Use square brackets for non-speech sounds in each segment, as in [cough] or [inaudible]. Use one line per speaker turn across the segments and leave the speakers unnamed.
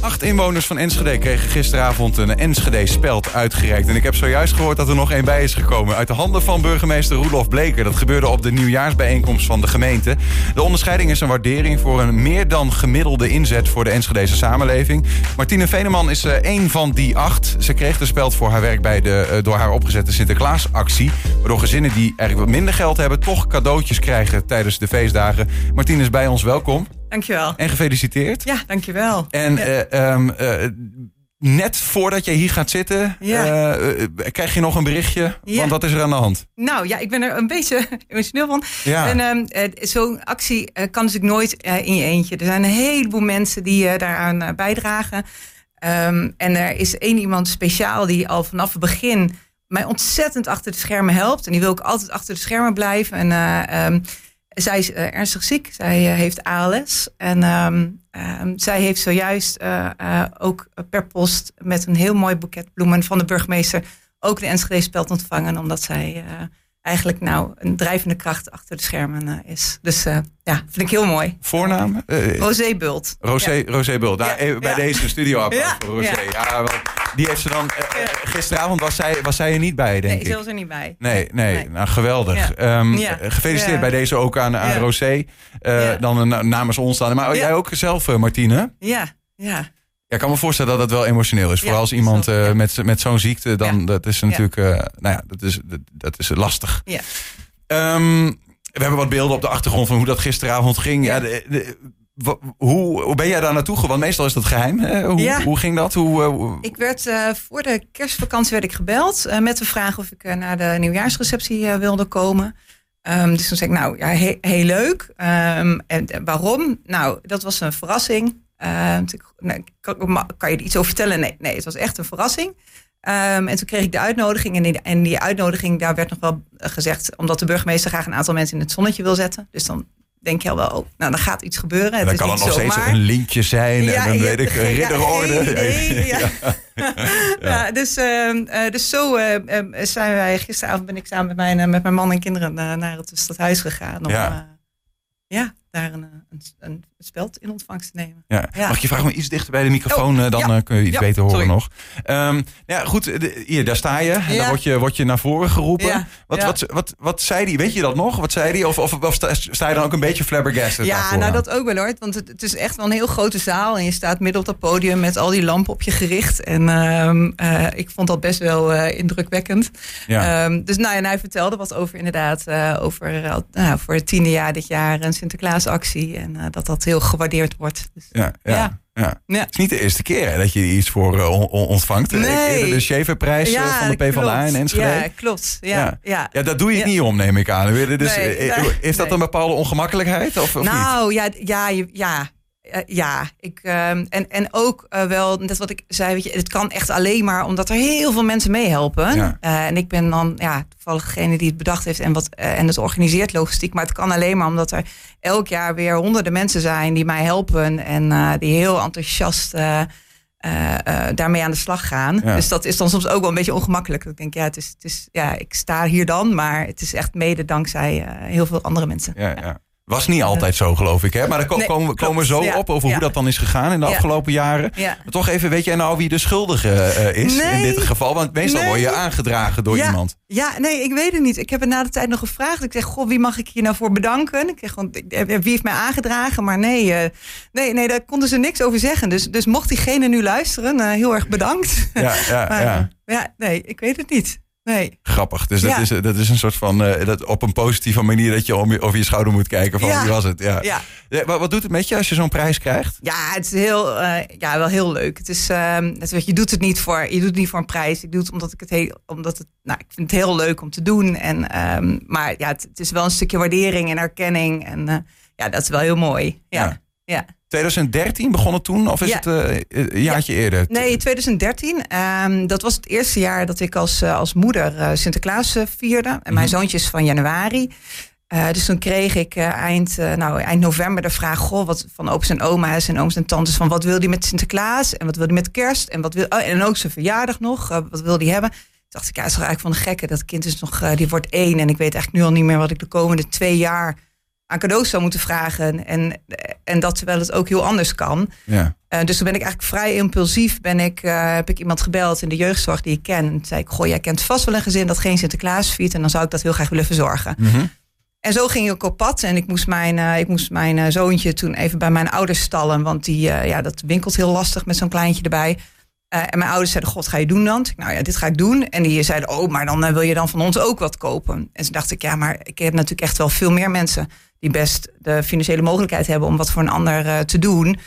Acht inwoners van Enschede kregen gisteravond een Enschede-speld uitgereikt. En ik heb zojuist gehoord dat er nog één bij is gekomen. Uit de handen van burgemeester Roelof Bleker. Dat gebeurde op de nieuwjaarsbijeenkomst van de gemeente. De onderscheiding is een waardering voor een meer dan gemiddelde inzet voor de Enschedese samenleving. Martine Veneman is uh, één van die acht. Ze kreeg de speld voor haar werk bij de uh, door haar opgezette Sinterklaasactie. Waardoor gezinnen die eigenlijk wat minder geld hebben... toch cadeautjes krijgen tijdens de feestdagen. Martine is bij ons, welkom.
Dankjewel.
En gefeliciteerd.
Ja, dankjewel.
En
ja.
um, net voordat je hier gaat zitten,
ja.
uh, krijg je nog een berichtje. Ja. Want wat is er aan de hand?
Nou ja, ik ben er een beetje [laughs] emotioneel van.
Ja.
En um, zo'n actie kan dus ik nooit in je eentje. Er zijn een heleboel mensen die daaraan bijdragen. Um, en er is één iemand speciaal die al vanaf het begin mij ontzettend achter de schermen helpt. En die wil ook altijd achter de schermen blijven. En um, zij is uh, ernstig ziek. Zij uh, heeft ALS. En um, um, zij heeft zojuist uh, ook per post met een heel mooi boeket bloemen van de burgemeester ook de Enschede speld ontvangen. Omdat zij eigenlijk nou een drijvende kracht achter de schermen is. Dus ja, vind ik heel mooi.
Voornaam?
Rosé Bult.
Rosé, ja. Rosé Bult. Daar, ja. Bij ja. deze studio
ja.
voor Rosé. Ja. die heeft ze dan... gisteravond was zij, was zij er niet bij, denk
nee,
ik.
Nee, ze was er niet bij.
Nee, nee. nee. Nou, geweldig. Um, gefeliciteerd bij deze ook aan, aan Rosé. Uh, dan namens ons dan. Maar jij ook zelf, uh, Martine?
Ja, ja.
Ja, ik kan me voorstellen dat het wel emotioneel is. Vooral als iemand
zo,
uh, met, met zo'n ziekte, dan dat is natuurlijk, uh, nou ja, dat is, dat, dat is lastig.
Ja.
Um, we hebben wat beelden op de achtergrond van hoe dat gisteravond ging. Ja, de, de, hoe, hoe ben jij daar naartoe gegaan? Meestal is dat geheim. Hè? Hoe,
ja.
hoe ging dat? Hoe, hoe...
Ik werd uh, voor de kerstvakantie werd ik gebeld uh, met de vraag of ik uh, naar de nieuwjaarsreceptie wilde komen. Um, dus toen zei ik, nou ja, heel, heel leuk. Um, en waarom? Nou, dat was een verrassing. Ik, nou, kan, kan, je er iets over vertellen? Nee, nee het was echt een verrassing. Um, en toen kreeg ik de uitnodiging. En die, en die uitnodiging, daar werd nog wel gezegd... omdat de burgemeester graag een aantal mensen in het zonnetje wil zetten. Dus dan denk je al wel, oh, nou, dan gaat iets gebeuren.
En dan
het
kan
is
er nog steeds een lintje zijn.
Ja,
en dan weet ik, ridderorde.
Ja, [laughs] ja. ja. ja. dus, uh, dus zo uh, zijn wij... Gisteravond ben ik samen met mijn, uh, met mijn man en kinderen naar het stadhuis gegaan. Om,
ja.
ja, daar een, een, een speld in ontvangst te nemen.
Ja. Ja. Mag je vragen om iets dichter bij de microfoon, oh, dan ja. kun je iets beter horen
sorry.
nog. Um, ja, goed, de, hier, daar sta je. En daar word je, word je naar voren geroepen. Wat, wat, wat, wat zei die? Weet je dat nog? Wat zei die? Of, of, of sta, je dan ook een beetje flabbergasted?
Ja, nou dat ook wel hoor. Want het, het, is echt wel een heel grote zaal. En je staat midden op dat podium met al die lampen op je gericht. En um, uh, ik vond dat best wel uh, indrukwekkend.
Ja.
Um, dus nou, en hij vertelde wat over inderdaad, uh, over uh, voor het tiende jaar dit jaar een Sinterklaasactie. En dat dat heel gewaardeerd wordt. Dus,
ja, ja. ja. Ja. ja. Het is niet de eerste keer hè, dat je iets voor uh, on ontvangt.
Nee.
De Schaeferprijs
ja,
van de PvdA in Enschede.
Ja, klopt. Ja, ja.
ja. ja dat doe je niet om, neem ik aan. Dus,
nee,
is dat
nee.
een bepaalde ongemakkelijkheid? Of, of
nou,
niet?
ja, ja, ja. Uh, ja, ik, uh, en, en ook uh, wel, net wat ik zei, weet je, het kan echt alleen maar omdat er heel veel mensen meehelpen.
Ja.
en ik ben dan ja, toevallig degene die het bedacht heeft en, wat, en het organiseert logistiek. Maar het kan alleen maar omdat er elk jaar weer honderden mensen zijn die mij helpen en die heel enthousiast daarmee aan de slag gaan.
Ja.
Dus dat is dan soms ook wel een beetje ongemakkelijk. Ik denk, ja, het is, het is, ja, ik sta hier dan, maar het is echt mede dankzij heel veel andere mensen.
ja. ja. Was niet altijd zo, geloof ik. Hè? Maar daar ko
Nee,
komen, we- zo.
Ja,
op over
ja.
hoe dat dan is gegaan in de
Ja.
afgelopen jaren.
Ja.
Maar toch even, weet jij nou wie de schuldige eh, is in dit geval? Want meestal
Nee.
word je aangedragen door iemand.
Ja, nee, ik weet het niet. Ik heb het na de tijd nog gevraagd. Ik zeg, goh, wie mag ik hier nou voor bedanken? Ik zeg, want, ik- wie heeft mij aangedragen? Maar nee, eh, nee, nee, daar konden ze niks over zeggen. Dus, dus mocht diegene nu luisteren, eh, heel erg bedankt.
Ja, ja, [laughs]
maar,
ja.
ja, nee, ik weet het niet. Nee.
Grappig. Dus dat,
Ja.
is, dat is een soort van, eh, dat op een positieve manier dat je om je, over je schouder moet kijken van
Ja.
wie was het. Ja.
Ja.
Ja, wat, wat doet het met je als je zo'n prijs krijgt?
Ja, het is heel, eh, ja, wel heel leuk. Het is, ehm, het, je, doet het niet voor, je doet het niet voor een prijs. Ik doe het omdat ik het heel, omdat het, nou, ik vind het heel leuk om te doen. En, ehm, maar ja, het, het is wel een stukje waardering en erkenning. En eh, ja, dat is wel heel mooi. Ja.
Ja.
Ja.
2013 begon het toen? Of is
Ja.
het eh, een jaartje eerder?
Nee, 2013. Ehm, dat was het eerste jaar dat ik als, eh, als moeder eh, Sinterklaas vierde. En mijn
Mhm.
zoontje is van januari. Dus toen kreeg ik eind, nou, eind november de vraag goh, wat, van opa's en oma's en ooms en tantes... van wat wil hij met Sinterklaas en wat wil hij met kerst... en, wat wil, oh, en ook zijn verjaardag nog, wat wil hij hebben... Toen dacht ik, ja, is toch eigenlijk van de gekke. Dat kind is nog, die wordt één. En ik weet eigenlijk nu al niet meer wat ik de komende twee jaar aan cadeaus zou moeten vragen. En, en dat terwijl het ook heel anders kan.
Ja.
Uh, dus toen ben ik eigenlijk vrij impulsief. Ben ik, uh, heb ik iemand gebeld in de jeugdzorg die ik ken. En zei ik, goh, jij kent vast wel een gezin dat geen Sinterklaas viert. En dan zou ik dat heel graag willen verzorgen.
Mm -hmm.
En zo ging ik op pad. En ik moest mijn, uh, ik moest mijn zoontje toen even bij mijn ouders stallen. Want die, ja, dat winkelt heel lastig met zo'n kleintje erbij. en mijn ouders zeiden, god, ga je doen dan? Ik, nou ja, dit ga ik doen. En die zeiden, oh, maar dan wil je dan van ons ook wat kopen. En toen dacht ik, ja, maar ik heb natuurlijk echt wel veel meer mensen die best de financiële mogelijkheid hebben om wat voor een ander uh, te doen.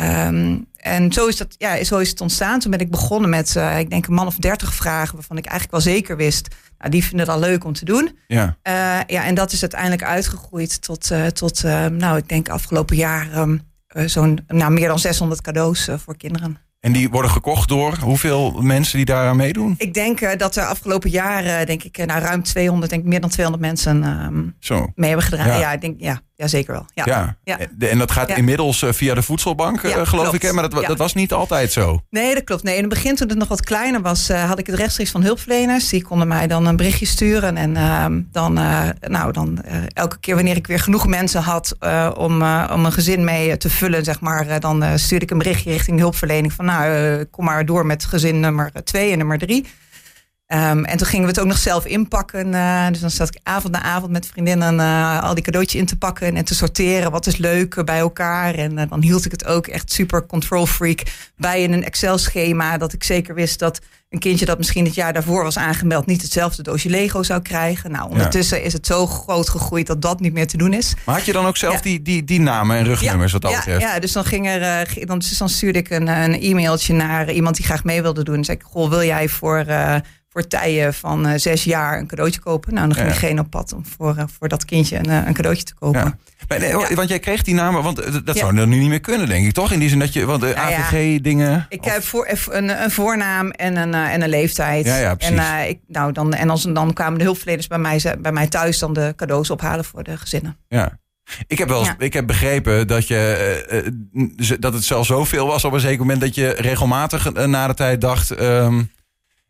Um, en zo is, dat, ja, zo is het ontstaan. Toen ben ik begonnen met, uh, ik denk, een man of dertig vragen... waarvan ik eigenlijk wel zeker wist... Nou, die vinden het al leuk om te doen.
Ja.
Uh, ja, en dat is uiteindelijk uitgegroeid tot, tot nou, ik denk afgelopen jaar... Um, zo'n nou, meer dan 600 cadeaus voor kinderen.
En die worden gekocht door hoeveel mensen die daaraan meedoen?
Ik denk uh, dat er afgelopen jaren, denk ik, nou, ruim 200, denk ik, meer dan 200 mensen um,
Zo.
mee hebben gedragen.
Ja.
Ja, ik denk, ja, ja zeker wel. Ja.
Ja.
Ja.
En dat gaat
Ja.
inmiddels uh, via de voedselbank,
Ja,
geloof
klopt.
ik. Hè? Maar dat, dat was niet altijd zo.
Nee, dat klopt. Nee, in het begin, toen het nog wat kleiner was, uh, had ik het rechtstreeks van hulpverleners. Die konden mij dan een berichtje sturen. En uh, dan, uh, nou, dan elke keer wanneer ik weer genoeg mensen had om, om een gezin mee te vullen, zeg maar, dan stuurde ik een berichtje richting hulpverlening van, nou, kom maar door met gezin nummer twee en nummer drie. Um, en toen gingen we het ook nog zelf inpakken. Uh, dus dan zat ik avond na avond met vriendinnen uh, al die cadeautjes in te pakken en te sorteren. Wat is leuk bij elkaar. En uh, dan hield ik het ook echt super control freak bij in een Excel-schema. Dat ik zeker wist dat een kindje dat misschien het jaar daarvoor was aangemeld... niet hetzelfde doosje Lego zou krijgen. Nou, ondertussen ja. is het zo groot gegroeid dat dat niet meer te doen is.
Maar had je dan ook zelf
Ja.
die, die, die namen en rugnummers wat dat
ja,
betreft?
ja, dus dan, ging er, dan, dus dan stuurde ik een, een e-mailtje naar iemand die graag mee wilde doen. En zei ik, goh, wil jij voor, voor Tijen van uh, zes jaar een cadeautje kopen? Nou, dan ging diegene op pad om voor, uh, voor dat kindje een, uh, een cadeautje te kopen.
Ja. Maar nee. Want jij kreeg die namen, want eh, dat zou dan nu niet meer kunnen, denk ik, toch? In die zin dat je, want de
Nou.
AVG-dingen...
Ik heb voor, een, een voornaam en een, en een leeftijd.
Ja, ja, precies.
En, ik, nou, dan, en als, dan kwamen de hulpverleners bij mij, ze- bij mij thuis dan de cadeaus ophalen voor de gezinnen.
Ja. Ik heb, wel eens,
Ja.
ik heb begrepen dat, je, eh, eh, dat het zelfs zoveel was op een zeker moment dat je regelmatig eh, na de tijd dacht: ehm,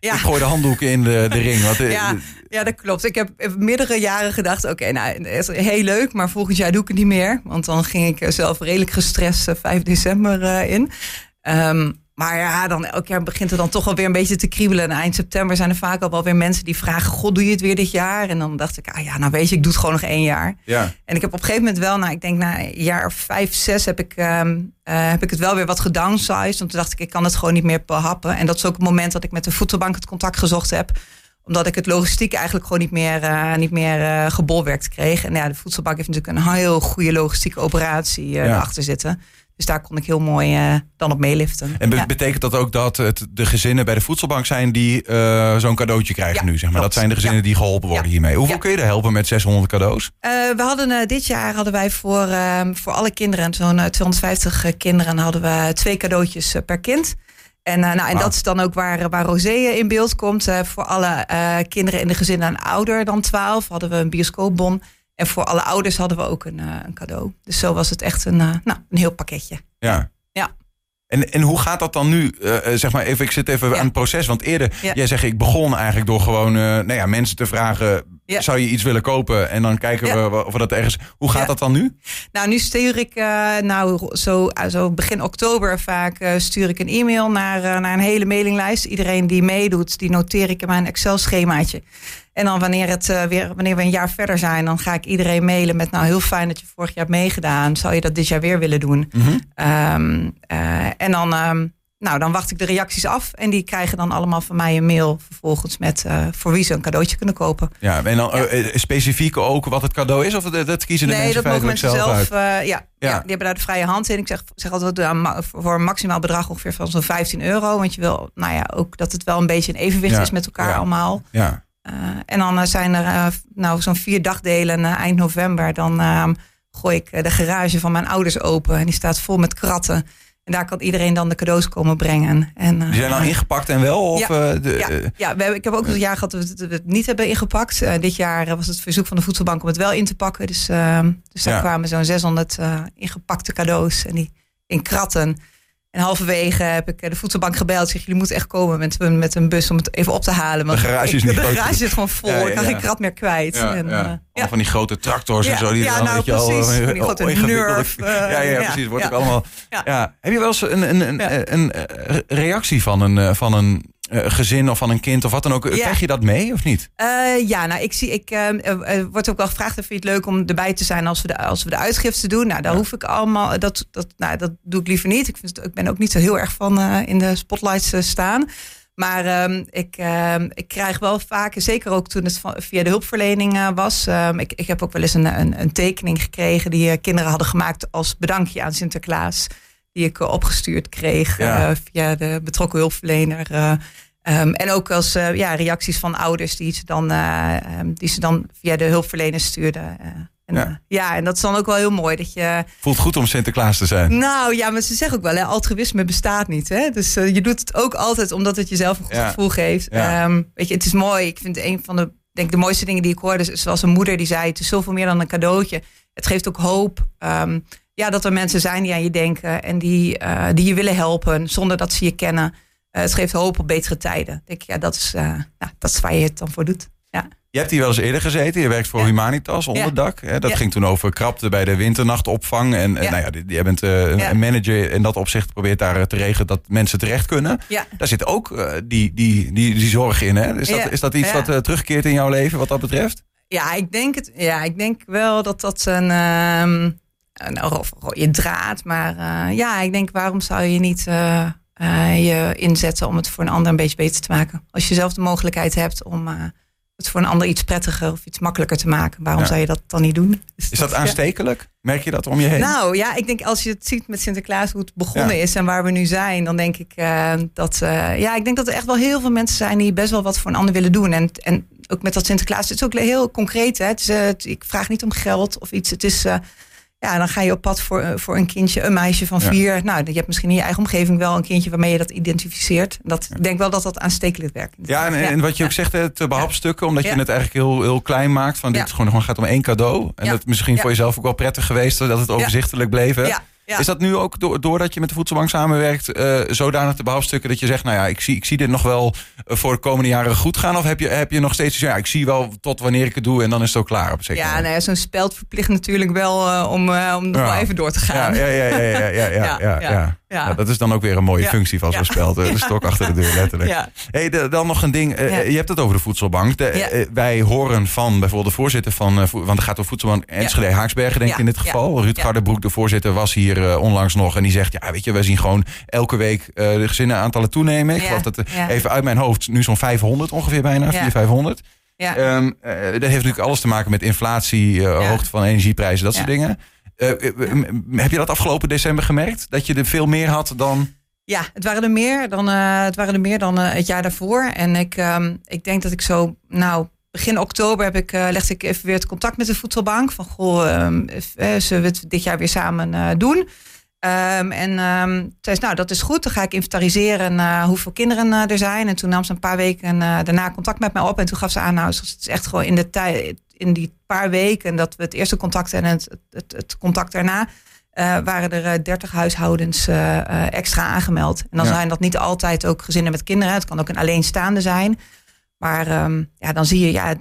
Ja.
ik gooi de handdoeken in de, de ring. Want, eh,
Ja, ja, dat klopt. Ik heb heb meerdere jaren gedacht, oké, nou, is heel leuk, maar volgend jaar doe ik het niet meer. Want dan ging ik eh, zelf redelijk gestrest eh, 5 december eh, in. Ehm, maar ja, dan elk jaar begint het dan toch wel weer een beetje te kriebelen. En eind september zijn er vaak al wel weer mensen die vragen, god, doe je het weer dit jaar? En dan dacht ik, ah ja, nou weet je, ik doe het gewoon nog één jaar.
ja.
En ik heb op een gegeven moment wel, nou, ik denk na een jaar of vijf, zes heb ik, ehm, eh, heb ik het wel weer wat gedownsized. Want toen dacht ik, ik kan het gewoon niet meer behappen. En dat is ook het moment dat ik met de voedselbank het contact gezocht heb. Omdat ik het logistiek eigenlijk gewoon niet meer, eh, niet meer eh, gebolwerkt kreeg. En ja, de voedselbank heeft natuurlijk een heel goede logistieke operatie
Ja.
achter zitten. Dus daar kon ik heel mooi eh, dan op meeliften.
En
Ja.
betekent dat ook dat het de gezinnen bij de voedselbank zijn die eh, zo'n cadeautje krijgen
Ja,
nu? Zeg maar. Dat zijn de gezinnen
Ja.
die geholpen worden hiermee. Hoeveel kun je er helpen met 600 cadeaus?
Eh, we hadden dit jaar hadden wij voor, ehm, voor alle kinderen, zo'n eh, 250 kinderen, hadden we twee cadeautjes per kind. En, nou, en dat is dan ook waar, waar Rosé in beeld komt. Voor alle kinderen in de gezinnen en ouder dan 12 hadden we een bioscoopbon. En voor alle ouders hadden we ook een, eh, een cadeau. Dus zo was het echt een, eh, nou, een heel pakketje.
Ja.
Ja.
En, en hoe gaat dat dan nu? Eh, zeg maar even, ik zit even
Ja.
aan het proces. Want eerder,
Ja.
jij zegt, ik begon eigenlijk door gewoon eh, nou ja, mensen te vragen:
Ja.
zou je iets willen kopen? En dan kijken
Ja.
we of we dat ergens. Hoe gaat
Ja.
dat dan nu?
Nou, nu stuur ik, eh, nou, zo, zo begin oktober vaak eh, stuur ik een e-mail naar, eh, naar een hele mailinglijst. Iedereen die meedoet, die noteer ik in mijn Excel-schemaatje. En dan wanneer, het, weer, wanneer we een jaar verder zijn, dan ga ik iedereen mailen met, nou, heel fijn dat je vorig jaar hebt meegedaan. Zou je dat dit jaar weer willen doen?
Mhm.
Ehm, eh, en dan, ehm, nou, dan wacht ik de reacties af. En die krijgen dan allemaal van mij een mail vervolgens met eh, voor wie ze een cadeautje kunnen kopen.
Ja, en dan
Ja.
eh, eh, specifiek ook wat het cadeau is? Of dat, dat kiezen de
nee,
mensen
dat mogen mensen zelf.
uit?
eh, ja,
Ja.
ja. die hebben daar de vrije hand in. Ik zeg, zeg altijd uh, voor een maximaal bedrag ongeveer van zo'n 15 euro. Want je wil, nou ja, ook dat het wel een beetje een evenwicht is met elkaar allemaal.
Ja.
Uh, en dan uh, zijn er uh, nou, zo'n vier dagdelen eind november. Dan ehm, gooi ik de garage van mijn ouders open. En die staat vol met kratten. En daar kan iedereen dan de cadeaus komen brengen. En,
Die zijn al ingepakt en wel? Of,
Ja.
eh, de,
ja, ja we hebben, ik heb ook een jaar gehad dat we het, we het niet hebben ingepakt. Uh, dit jaar was het verzoek van de voedselbank om het wel in te pakken. Dus, uh, dus daar
Ja.
kwamen zo'n 600 uh, ingepakte cadeaus en die in kratten. En halverwege heb ik de voedselbank gebeld. Zeg, jullie moeten echt komen met, met een bus om het even op te halen.
Want de garage is niet
De garage zit gewoon vol. Ja, ik kan geen krat meer kwijt.
Ja, en, uh, Van die grote tractors en zo. Die
ja, nou
je
precies. Al, van die [laughs] grote nerf. Uh,
ja, ja, precies. Wordt ook allemaal... Ja. Heb je wel eens een, een, een, een, reactie van een, van een gezin of van een kind of wat dan ook. Ja. Krijg je dat mee of niet?
Uh, ja, nou, ik zie, ik uh, wordt ook wel gevraagd: vind je het leuk om erbij te zijn als we de, als we de uitgifte doen? Nou, daar ja. hoef ik allemaal, dat, dat, nou, dat doe ik liever niet. Ik, vind ik ben ook niet zo heel erg van uh, in de spotlights staan. Maar um, ik, um, ik krijg wel vaak, zeker ook toen het via de hulpverlening was. Um, ik, ik heb ook wel eens een, een, een tekening gekregen die kinderen hadden gemaakt als bedankje aan Sinterklaas die ik opgestuurd kreeg ja. uh, via de betrokken hulpverlener. Uh, um, en ook als ja, reacties van ouders die ze dan, um, die ze dan via de hulpverlener stuurden. En, ja. ja, en dat is dan ook wel heel mooi dat je.
Voelt goed om Sinterklaas te zijn.
Nou ja, maar ze zeggen ook wel, hè, altruïsme bestaat niet. Hè? Dus je doet het ook altijd omdat het jezelf een goed ja. gevoel geeft. Um, weet je, het is mooi. Ik vind een van de, denk de mooiste dingen die ik hoorde, zoals een moeder die zei: Het is zoveel meer dan een cadeautje. Het geeft ook hoop ja, dat er mensen zijn die aan je denken en die, uh, die je willen helpen zonder dat ze je kennen. Uh, het geeft hoop op betere tijden. Denk ik, ja, dat is, uh, nou, dat is waar je het dan voor doet. Ja.
Je hebt hier wel eens eerder gezeten. Je werkt voor ja. Humanitas onderdak. Ja. Dat ging toen over krapte bij de winternachtopvang. En, en nou ja, jij bent een manager in dat opzicht probeert daar te regelen dat mensen terecht kunnen. Daar zit ook die, die, die, die zorg in. Hè? Is, dat, is dat iets wat terugkeert in jouw leven wat dat betreft?
Ja, ik denk, het, ja, ik denk wel dat dat een. Uh, of je draad. Maar uh, ja, ik denk, waarom zou je niet uh, uh, je inzetten om het voor een ander een beetje beter te maken? Als je zelf de mogelijkheid hebt om het voor een ander iets prettiger of iets makkelijker te maken, waarom ja. zou je dat dan niet doen?
Dus is dat, [laughs] dat aanstekelijk? Ja. Merk je dat om je heen?
Nou ja, ik denk als je het ziet met Sinterklaas, hoe het begonnen ja. is en waar we nu zijn, dan denk ik dat, ja, ik denk dat er echt wel heel veel mensen zijn die best wel wat voor een ander willen doen. En, en ook met dat Sinterklaas, het is ook heel concreet. Hè? Het is, ik vraag niet om geld of iets. Het is ja, dan ga je op pad voor, voor een kindje, een meisje van vier. Ja. Nou, je hebt misschien in je eigen omgeving wel een kindje waarmee je dat identificeert. Dat, Ik denk wel dat dat aanstekelijk werkt.
Ja, en, en wat je ook zegt, het behapstukken, omdat je het eigenlijk heel, heel klein maakt. Van dit gewoon, gewoon gaat om één cadeau. En dat misschien voor jezelf ook wel prettig geweest dat het overzichtelijk bleef. Hè? Ja. Is dat nu ook doordat je met de voedselbank samenwerkt, eh, zodanig te behalfstukken dat je zegt, nou ja, ik zie, ik zie dit nog wel eh, voor de komende jaren goed gaan? Of heb je, heb je nog steeds, ja, ik zie wel tot wanneer ik het doe en dan is het ook klaar op zeker
Ja, nou ja, zo'n speld verplicht natuurlijk wel eh, om, om nog wel even door te gaan.
Ja, ja, ja, ja, ja, ja, ja. [laughs] ja, ja ja. Nou, dat is dan ook weer een mooie functie van zo'n speld. De stok [laughs] achter de deur, letterlijk. Ja. Hey, de, dan nog een ding. Uh, je hebt het over de voedselbank. De, uh, wij horen van bijvoorbeeld de voorzitter van... Uh, want het gaat om voedselbank Enschede Haaksbergen, denk ik in dit geval. Ruud Gardebroek, de voorzitter, was hier onlangs nog. En die zegt, ja, weet je, wij zien gewoon elke week de gezinnen aantallen toenemen. Ik geloof dat even uit mijn hoofd nu zo'n 500 ongeveer bijna. 400, 500. Ja. Um, dat heeft natuurlijk alles te maken met inflatie, hoogte van energieprijzen, dat soort dingen. Uh, heb je dat afgelopen december gemerkt? Dat je er veel meer had dan.
Ja, het waren er meer dan, het, waren er meer dan het jaar daarvoor. En ik, um, ik denk dat ik zo, nou, begin oktober heb ik, legde ik even weer het contact met de voedselbank. Van goh, um, zullen we het dit jaar weer samen doen? Um, en um, zei nou, dat is goed. Dan ga ik inventariseren uh, hoeveel kinderen er zijn. En toen nam ze een paar weken daarna contact met mij op. En toen gaf ze aan, nou, het is echt gewoon in de tijd, in die paar weken dat we het eerste contact en het, het, het contact daarna. waren er 30 huishoudens extra aangemeld. En dan ja. zijn dat niet altijd ook gezinnen met kinderen. Het kan ook een alleenstaande zijn. Maar um, ja, dan zie je, ja,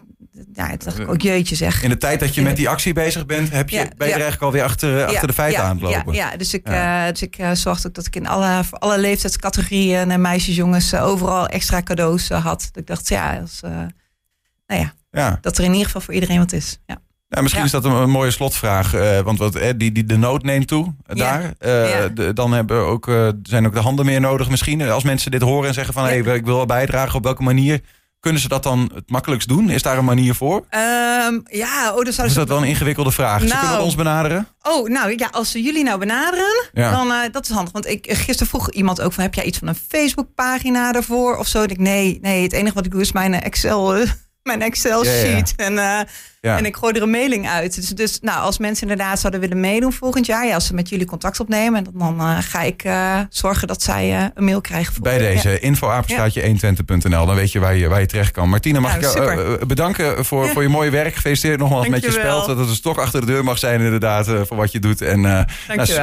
ja, het dacht ik ook jeetje zeg.
In de tijd dat je met die actie bezig bent, heb je, ja, ben je er eigenlijk alweer achter, achter de feiten aan het lopen.
Ja, ja dus ik, dus ik zorgde ook dat ik in alle, voor alle leeftijdscategorieën en meisjes, jongens, overal extra cadeaus had. Ik dacht, ja, als, nou ja, dat er in ieder geval voor iedereen wat is. Ja.
Ja, misschien is dat een, een mooie slotvraag. Uh, want wat, eh, die, die, de nood neemt toe uh, ja. daar. Ja. De, dan hebben ook, zijn ook de handen meer nodig misschien. Als mensen dit horen en zeggen van... hé, hey, ik wil wel bijdragen, op welke manier... Kunnen ze dat dan het makkelijkst doen? Is daar een manier voor?
Um, ja, oh, dan zou
is dat wel een ingewikkelde vraag? Nou, ze kunnen ons benaderen?
Oh, nou ja, als ze jullie nou benaderen, ja. dan uh, dat is handig. Want ik gisteren vroeg iemand ook van, heb jij iets van een Facebookpagina daarvoor of zo? En ik nee, nee, het enige wat ik doe is mijn Excel mijn Excel
Ja, ja, ja.
sheet. En, eh, en ik gooi er een mailing uit. Dus, dus nou, als mensen inderdaad zouden willen meedoen volgend jaar, ja, als ze met jullie contact opnemen, dan, eh, ga ik eh, zorgen dat zij een mail krijgen.
Bij deze info-apenstaatje 120.nl. Dan weet je waar je, waar je terecht kan. Martina, mag
Ja,
ik jou bedanken voor, voor je mooie werk. Gefeliciteerd nogmaals met je speld. Dat het een stok achter de deur mag zijn inderdaad voor wat je doet. En nou,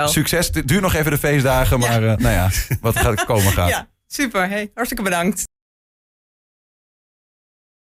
succes. Het duurt nog even de feestdagen. Maar nou ja, [laughs] wat gaat komen gaat.
Ja, super. Hey, hartstikke bedankt.